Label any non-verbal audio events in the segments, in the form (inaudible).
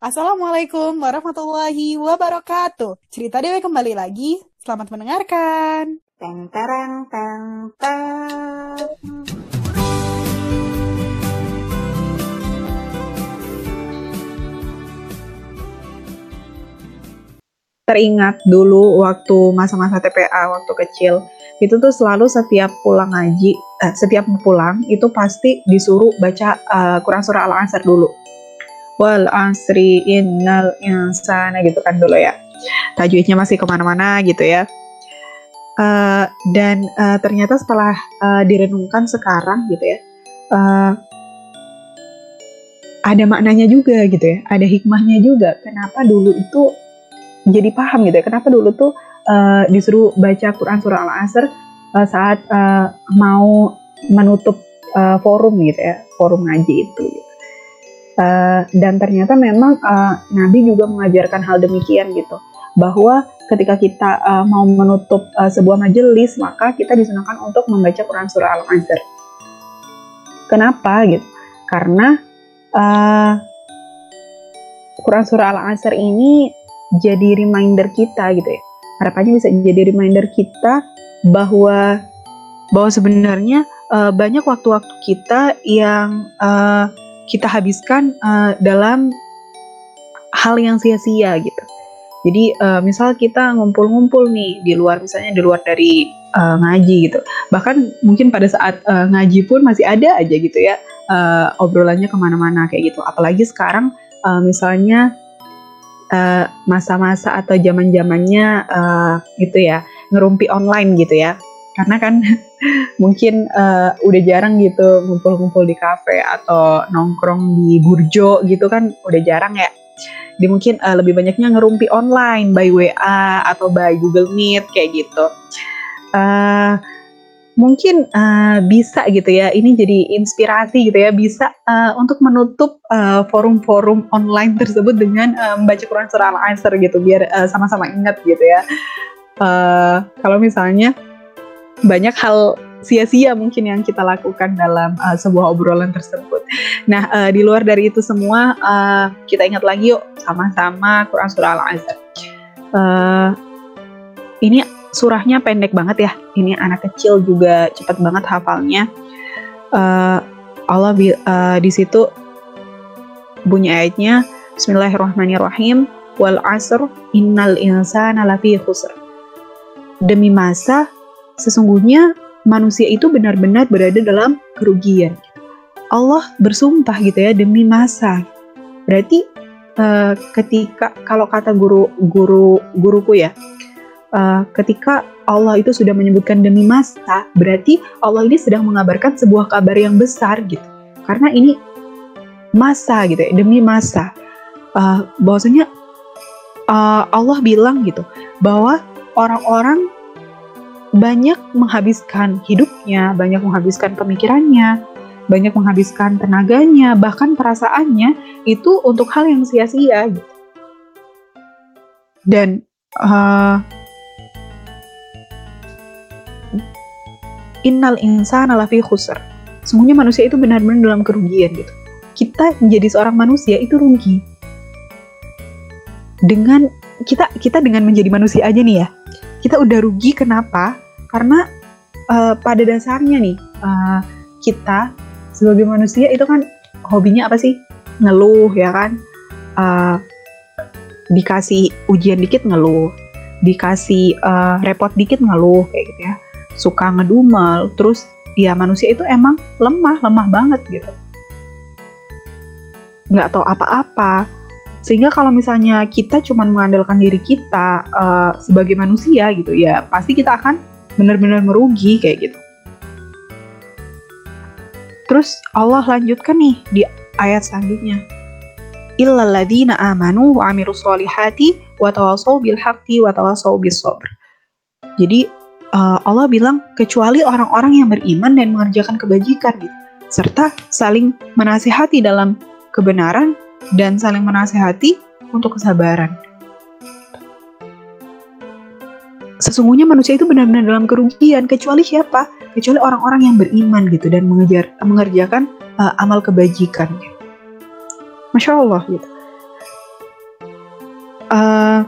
Assalamualaikum warahmatullahi wabarakatuh. Cerita Dewi kembali lagi. Selamat mendengarkan. Teng tereng teng teng. Teringat dulu waktu masa-masa TPA waktu kecil itu tuh selalu setiap pulang ngaji, eh, setiap pulang itu pasti disuruh baca uh, Quran surah Al-Asr dulu wal asri innal insana gitu kan dulu ya. Tajwidnya masih ke mana-mana gitu ya. Uh, dan uh, ternyata setelah uh, direnungkan sekarang gitu ya uh, ada maknanya juga gitu ya ada hikmahnya juga. Kenapa dulu itu jadi paham gitu ya? Kenapa dulu tuh uh, disuruh baca Quran surah Al-Asr uh, saat uh, mau menutup uh, forum gitu ya forum ngaji itu gitu. Uh, dan ternyata memang uh, Nabi juga mengajarkan hal demikian gitu bahwa ketika kita uh, mau menutup uh, sebuah majelis maka kita disunahkan untuk membaca Quran surah Al-Asr. Kenapa gitu? Karena uh, Quran surah Al-Asr ini jadi reminder kita gitu ya. Harapannya bisa jadi reminder kita bahwa bahwa sebenarnya uh, banyak waktu-waktu kita yang uh, kita habiskan uh, dalam hal yang sia-sia gitu. Jadi uh, misal kita ngumpul-ngumpul nih di luar misalnya di luar dari uh, ngaji gitu. Bahkan mungkin pada saat uh, ngaji pun masih ada aja gitu ya uh, obrolannya ke mana-mana kayak gitu. Apalagi sekarang uh, misalnya masa-masa uh, atau zaman-zamannya uh, gitu ya ngerumpi online gitu ya karena kan (laughs) mungkin uh, udah jarang gitu ngumpul-ngumpul di kafe atau nongkrong di burjo gitu kan udah jarang ya. Di mungkin uh, lebih banyaknya ngerumpi online by WA atau by Google Meet kayak gitu. Uh, mungkin uh, bisa gitu ya ini jadi inspirasi gitu ya bisa uh, untuk menutup forum-forum uh, online tersebut dengan uh, membaca Quran surah Al-Asr gitu biar sama-sama uh, ingat gitu ya uh, kalau misalnya banyak hal sia-sia mungkin yang kita lakukan dalam uh, sebuah obrolan tersebut. Nah, uh, di luar dari itu semua, uh, kita ingat lagi yuk sama-sama Quran Surah Al-Azhar. Uh, ini surahnya pendek banget ya. Ini anak kecil juga cepat banget hafalnya. Uh, Allah uh, di situ bunyi ayatnya Bismillahirrahmanirrahim wal asr innal insana lafi khusr. Demi masa sesungguhnya manusia itu benar-benar berada dalam kerugian. Allah bersumpah gitu ya demi masa. Berarti uh, ketika kalau kata guru guru guruku ya, uh, ketika Allah itu sudah menyebutkan demi masa, berarti Allah ini sedang mengabarkan sebuah kabar yang besar gitu. Karena ini masa gitu ya, demi masa. Uh, bahwasanya uh, Allah bilang gitu bahwa orang-orang banyak menghabiskan hidupnya, banyak menghabiskan pemikirannya, banyak menghabiskan tenaganya, bahkan perasaannya itu untuk hal yang sia-sia gitu. Dan uh, innal insana lafi khusr. Semuanya manusia itu benar-benar dalam kerugian gitu. Kita menjadi seorang manusia itu rugi. Dengan kita kita dengan menjadi manusia aja nih ya kita udah rugi kenapa? Karena uh, pada dasarnya nih uh, kita sebagai manusia itu kan hobinya apa sih? Ngeluh ya kan? Uh, dikasih ujian dikit ngeluh, dikasih uh, repot dikit ngeluh kayak gitu ya. Suka ngedumel, terus ya manusia itu emang lemah, lemah banget gitu. Nggak tahu apa-apa, sehingga kalau misalnya kita cuma mengandalkan diri kita uh, sebagai manusia gitu ya, pasti kita akan benar-benar merugi kayak gitu. Terus Allah lanjutkan nih di ayat selanjutnya. Illalladzina amanu wa amirus solihati wa tawasaw bil wa tawasaw. Jadi uh, Allah bilang kecuali orang-orang yang beriman dan mengerjakan kebajikan gitu, serta saling menasihati dalam kebenaran dan saling menasehati untuk kesabaran. Sesungguhnya manusia itu benar-benar dalam kerugian kecuali siapa? Kecuali orang-orang yang beriman gitu dan mengejar mengerjakan uh, amal kebajikan. Masya Allah gitu. Uh,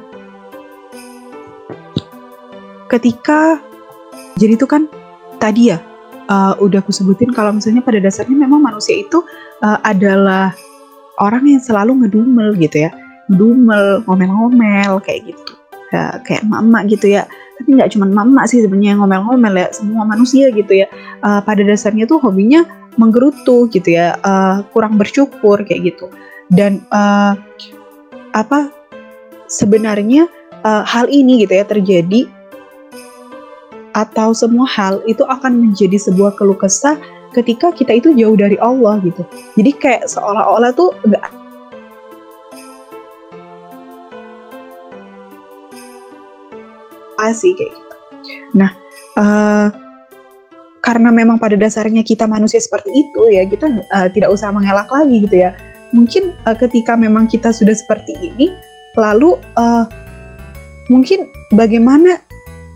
ketika jadi itu kan tadi ya uh, udah aku sebutin kalau misalnya pada dasarnya memang manusia itu uh, adalah orang yang selalu ngedumel gitu ya. Ngedumel ngomel-ngomel kayak gitu. Ya, kayak mama gitu ya. Tapi nggak cuma mama sih sebenarnya yang ngomel-ngomel ya. Semua manusia gitu ya. Uh, pada dasarnya tuh hobinya menggerutu gitu ya. Uh, kurang bersyukur kayak gitu. Dan uh, apa sebenarnya uh, hal ini gitu ya terjadi atau semua hal itu akan menjadi sebuah keluh kesah ketika kita itu jauh dari Allah gitu. Jadi kayak seolah-olah tuh enggak asik kayak gitu. Nah, uh, karena memang pada dasarnya kita manusia seperti itu ya, kita uh, tidak usah mengelak lagi gitu ya. Mungkin uh, ketika memang kita sudah seperti ini, lalu uh, mungkin bagaimana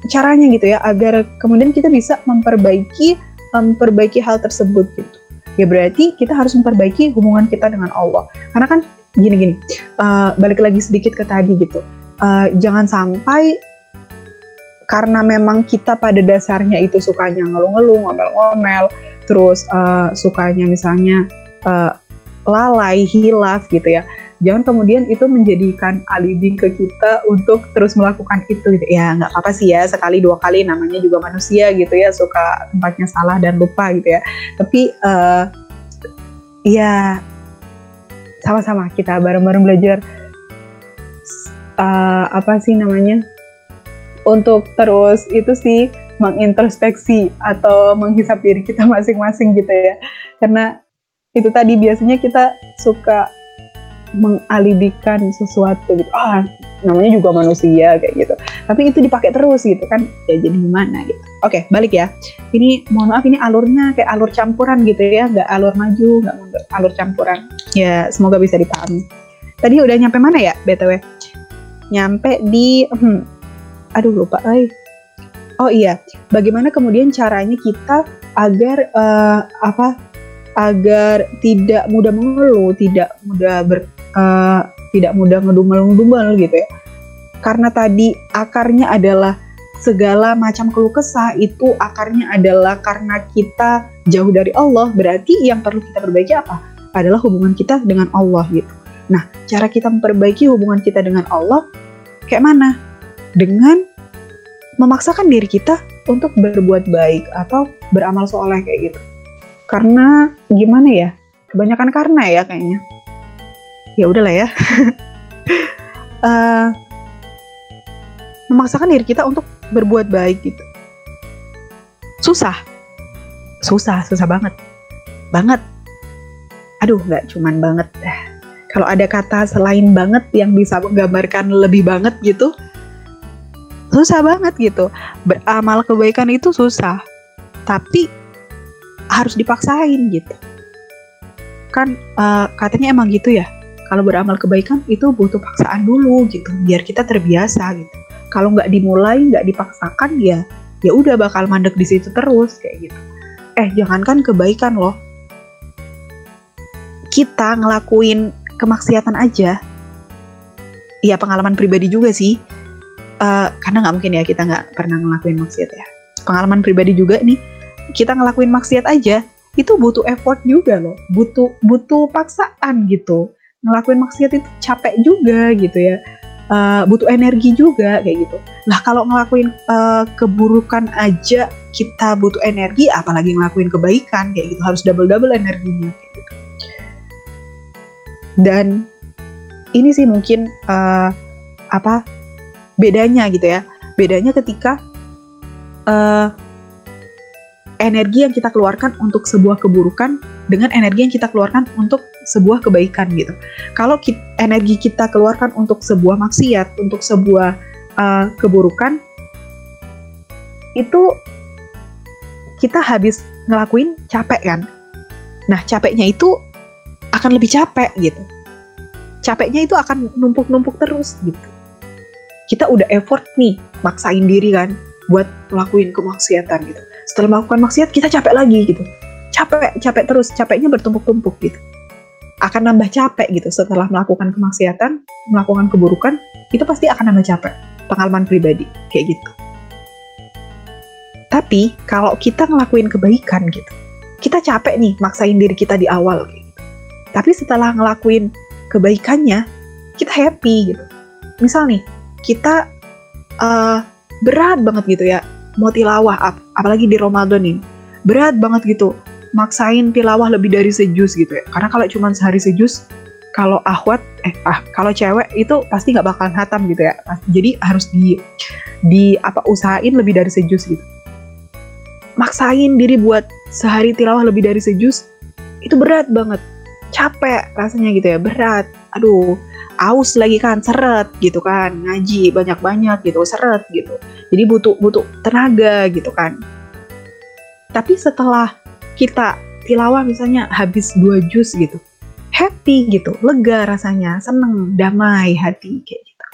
caranya gitu ya agar kemudian kita bisa memperbaiki memperbaiki hal tersebut gitu. Ya berarti kita harus memperbaiki hubungan kita dengan Allah. Karena kan gini-gini uh, balik lagi sedikit ke tadi gitu. Uh, jangan sampai karena memang kita pada dasarnya itu sukanya ngeluh-ngeluh ngomel-ngomel terus uh, sukanya misalnya uh, lalai hilaf gitu ya jangan kemudian itu menjadikan alibi ke kita untuk terus melakukan itu gitu. ya nggak apa-apa sih ya sekali dua kali namanya juga manusia gitu ya suka tempatnya salah dan lupa gitu ya tapi uh, ya sama-sama kita bareng-bareng belajar uh, apa sih namanya untuk terus itu sih mengintrospeksi atau menghisap diri kita masing-masing gitu ya karena itu tadi biasanya kita suka mengalibikan sesuatu gitu. Ah namanya juga manusia kayak gitu. Tapi itu dipakai terus gitu kan. Ya jadi gimana gitu. Oke balik ya. Ini mohon maaf ini alurnya kayak alur campuran gitu ya. Nggak alur maju nggak alur campuran. Ya semoga bisa dipahami. Tadi udah nyampe mana ya btw nyampe di hmm, aduh lupa ay. oh iya. Bagaimana kemudian caranya kita agar uh, apa agar tidak mudah mengeluh, tidak mudah ber, uh, tidak mudah ngedumel-ngedumel gitu ya. Karena tadi akarnya adalah segala macam keluh kesah itu akarnya adalah karena kita jauh dari Allah. Berarti yang perlu kita perbaiki apa? Adalah hubungan kita dengan Allah gitu. Nah, cara kita memperbaiki hubungan kita dengan Allah kayak mana? Dengan memaksakan diri kita untuk berbuat baik atau beramal soleh kayak gitu. Karena gimana ya? Kebanyakan karena ya kayaknya ya udahlah ya. Uh, (laughs) memaksakan diri kita untuk berbuat baik gitu. Susah. Susah susah banget. Banget. Aduh nggak cuman banget. Kalau ada kata selain banget yang bisa menggambarkan lebih banget gitu susah banget gitu. Beramal kebaikan itu susah. Tapi harus dipaksain gitu. Kan uh, katanya emang gitu ya kalau beramal kebaikan itu butuh paksaan dulu gitu biar kita terbiasa gitu. Kalau nggak dimulai nggak dipaksakan ya ya udah bakal mandek di situ terus kayak gitu. Eh jangankan kebaikan loh. Kita ngelakuin kemaksiatan aja. Ya pengalaman pribadi juga sih. Uh, karena nggak mungkin ya kita nggak pernah ngelakuin maksiat ya. Pengalaman pribadi juga nih kita ngelakuin maksiat aja itu butuh effort juga loh. Butuh butuh paksaan gitu ngelakuin maksiat itu capek juga gitu ya. Uh, butuh energi juga kayak gitu. Lah kalau ngelakuin uh, keburukan aja kita butuh energi apalagi ngelakuin kebaikan kayak gitu. Harus double double energinya kayak gitu. Dan ini sih mungkin uh, apa bedanya gitu ya. Bedanya ketika uh, energi yang kita keluarkan untuk sebuah keburukan dengan energi yang kita keluarkan untuk sebuah kebaikan gitu. Kalau kita, energi kita keluarkan untuk sebuah maksiat, untuk sebuah uh, keburukan, itu kita habis ngelakuin capek kan. Nah capeknya itu akan lebih capek gitu. Capeknya itu akan numpuk-numpuk terus gitu. Kita udah effort nih, maksain diri kan buat ngelakuin kemaksiatan gitu. Setelah melakukan maksiat kita capek lagi gitu. Capek, capek terus, capeknya bertumpuk-tumpuk gitu akan nambah capek gitu setelah melakukan kemaksiatan, melakukan keburukan, itu pasti akan nambah capek. Pengalaman pribadi kayak gitu. Tapi kalau kita ngelakuin kebaikan gitu, kita capek nih maksain diri kita di awal gitu. Tapi setelah ngelakuin kebaikannya, kita happy gitu. Misal nih, kita uh, berat banget gitu ya, mau tilawah, ap apalagi di Ramadan nih, berat banget gitu, maksain tilawah lebih dari sejus gitu ya. Karena kalau cuma sehari sejus, kalau ahwat eh ah kalau cewek itu pasti nggak bakalan hatam gitu ya. Jadi harus di di apa usahain lebih dari sejus gitu. Maksain diri buat sehari tilawah lebih dari sejus itu berat banget. Capek rasanya gitu ya berat. Aduh aus lagi kan seret gitu kan. Ngaji banyak-banyak gitu seret gitu. Jadi butuh butuh tenaga gitu kan. Tapi setelah kita tilawah misalnya habis dua jus gitu happy gitu, lega rasanya, seneng, damai hati kayak gitu.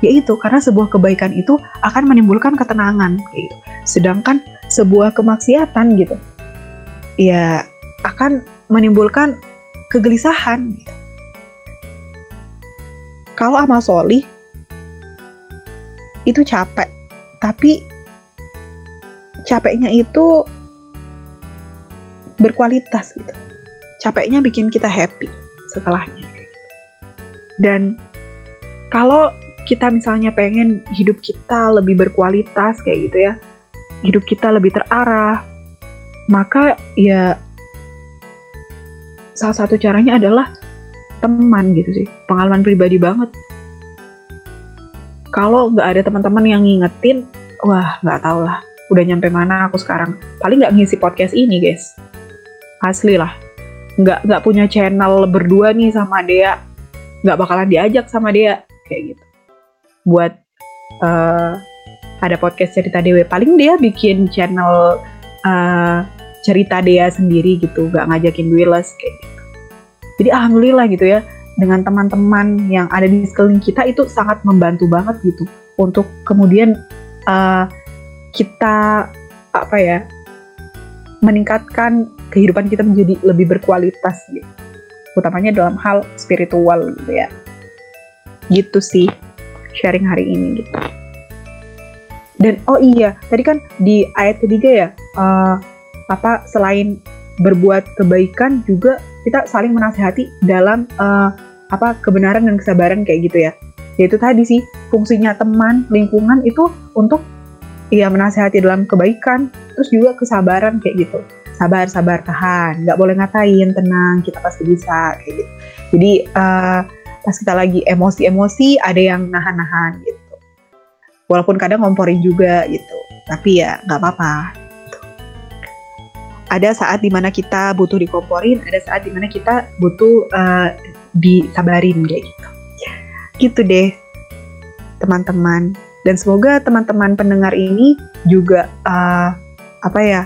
Ya itu karena sebuah kebaikan itu akan menimbulkan ketenangan kayak gitu. Sedangkan sebuah kemaksiatan gitu, ya akan menimbulkan kegelisahan. Gitu. Kalau amal solih itu capek, tapi capeknya itu berkualitas gitu capeknya bikin kita happy setelahnya. Dan kalau kita misalnya pengen hidup kita lebih berkualitas kayak gitu ya, hidup kita lebih terarah, maka ya salah satu caranya adalah teman gitu sih, pengalaman pribadi banget. Kalau nggak ada teman-teman yang ngingetin, wah nggak tau lah, udah nyampe mana aku sekarang. Paling nggak ngisi podcast ini guys, asli lah. Nggak nggak punya channel berdua nih sama dia nggak bakalan diajak sama dia kayak gitu. Buat uh, ada podcast cerita dewe paling dia bikin channel uh, cerita dia sendiri gitu. Nggak ngajakin Willis kayak gitu. Jadi alhamdulillah gitu ya dengan teman-teman yang ada di sekeliling kita itu sangat membantu banget gitu. Untuk kemudian uh, kita apa ya meningkatkan kehidupan kita menjadi lebih berkualitas gitu. Utamanya dalam hal spiritual gitu ya. Gitu sih sharing hari ini gitu. Dan oh iya, tadi kan di ayat ketiga ya, uh, apa selain berbuat kebaikan juga kita saling menasehati dalam uh, apa kebenaran dan kesabaran kayak gitu ya. Yaitu tadi sih fungsinya teman, lingkungan itu untuk ya menasehati dalam kebaikan, terus juga kesabaran kayak gitu sabar sabar tahan. Nggak boleh ngatain tenang kita pasti bisa kayak gitu. Jadi uh, pas kita lagi emosi-emosi ada yang nahan-nahan gitu. Walaupun kadang ngomporin juga gitu. Tapi ya nggak apa-apa gitu. ada saat di mana kita butuh dikomporin ada saat di mana kita butuh uh, disabarin kayak gitu. Gitu deh teman-teman. Dan semoga teman-teman pendengar ini juga uh, apa ya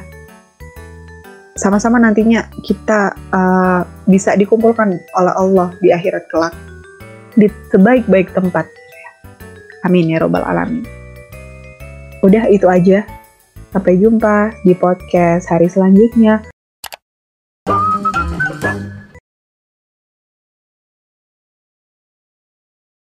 sama-sama nantinya kita uh, bisa dikumpulkan oleh Allah di akhirat kelak di sebaik-baik tempat. Amin ya robbal alamin. Udah itu aja. Sampai jumpa di podcast hari selanjutnya.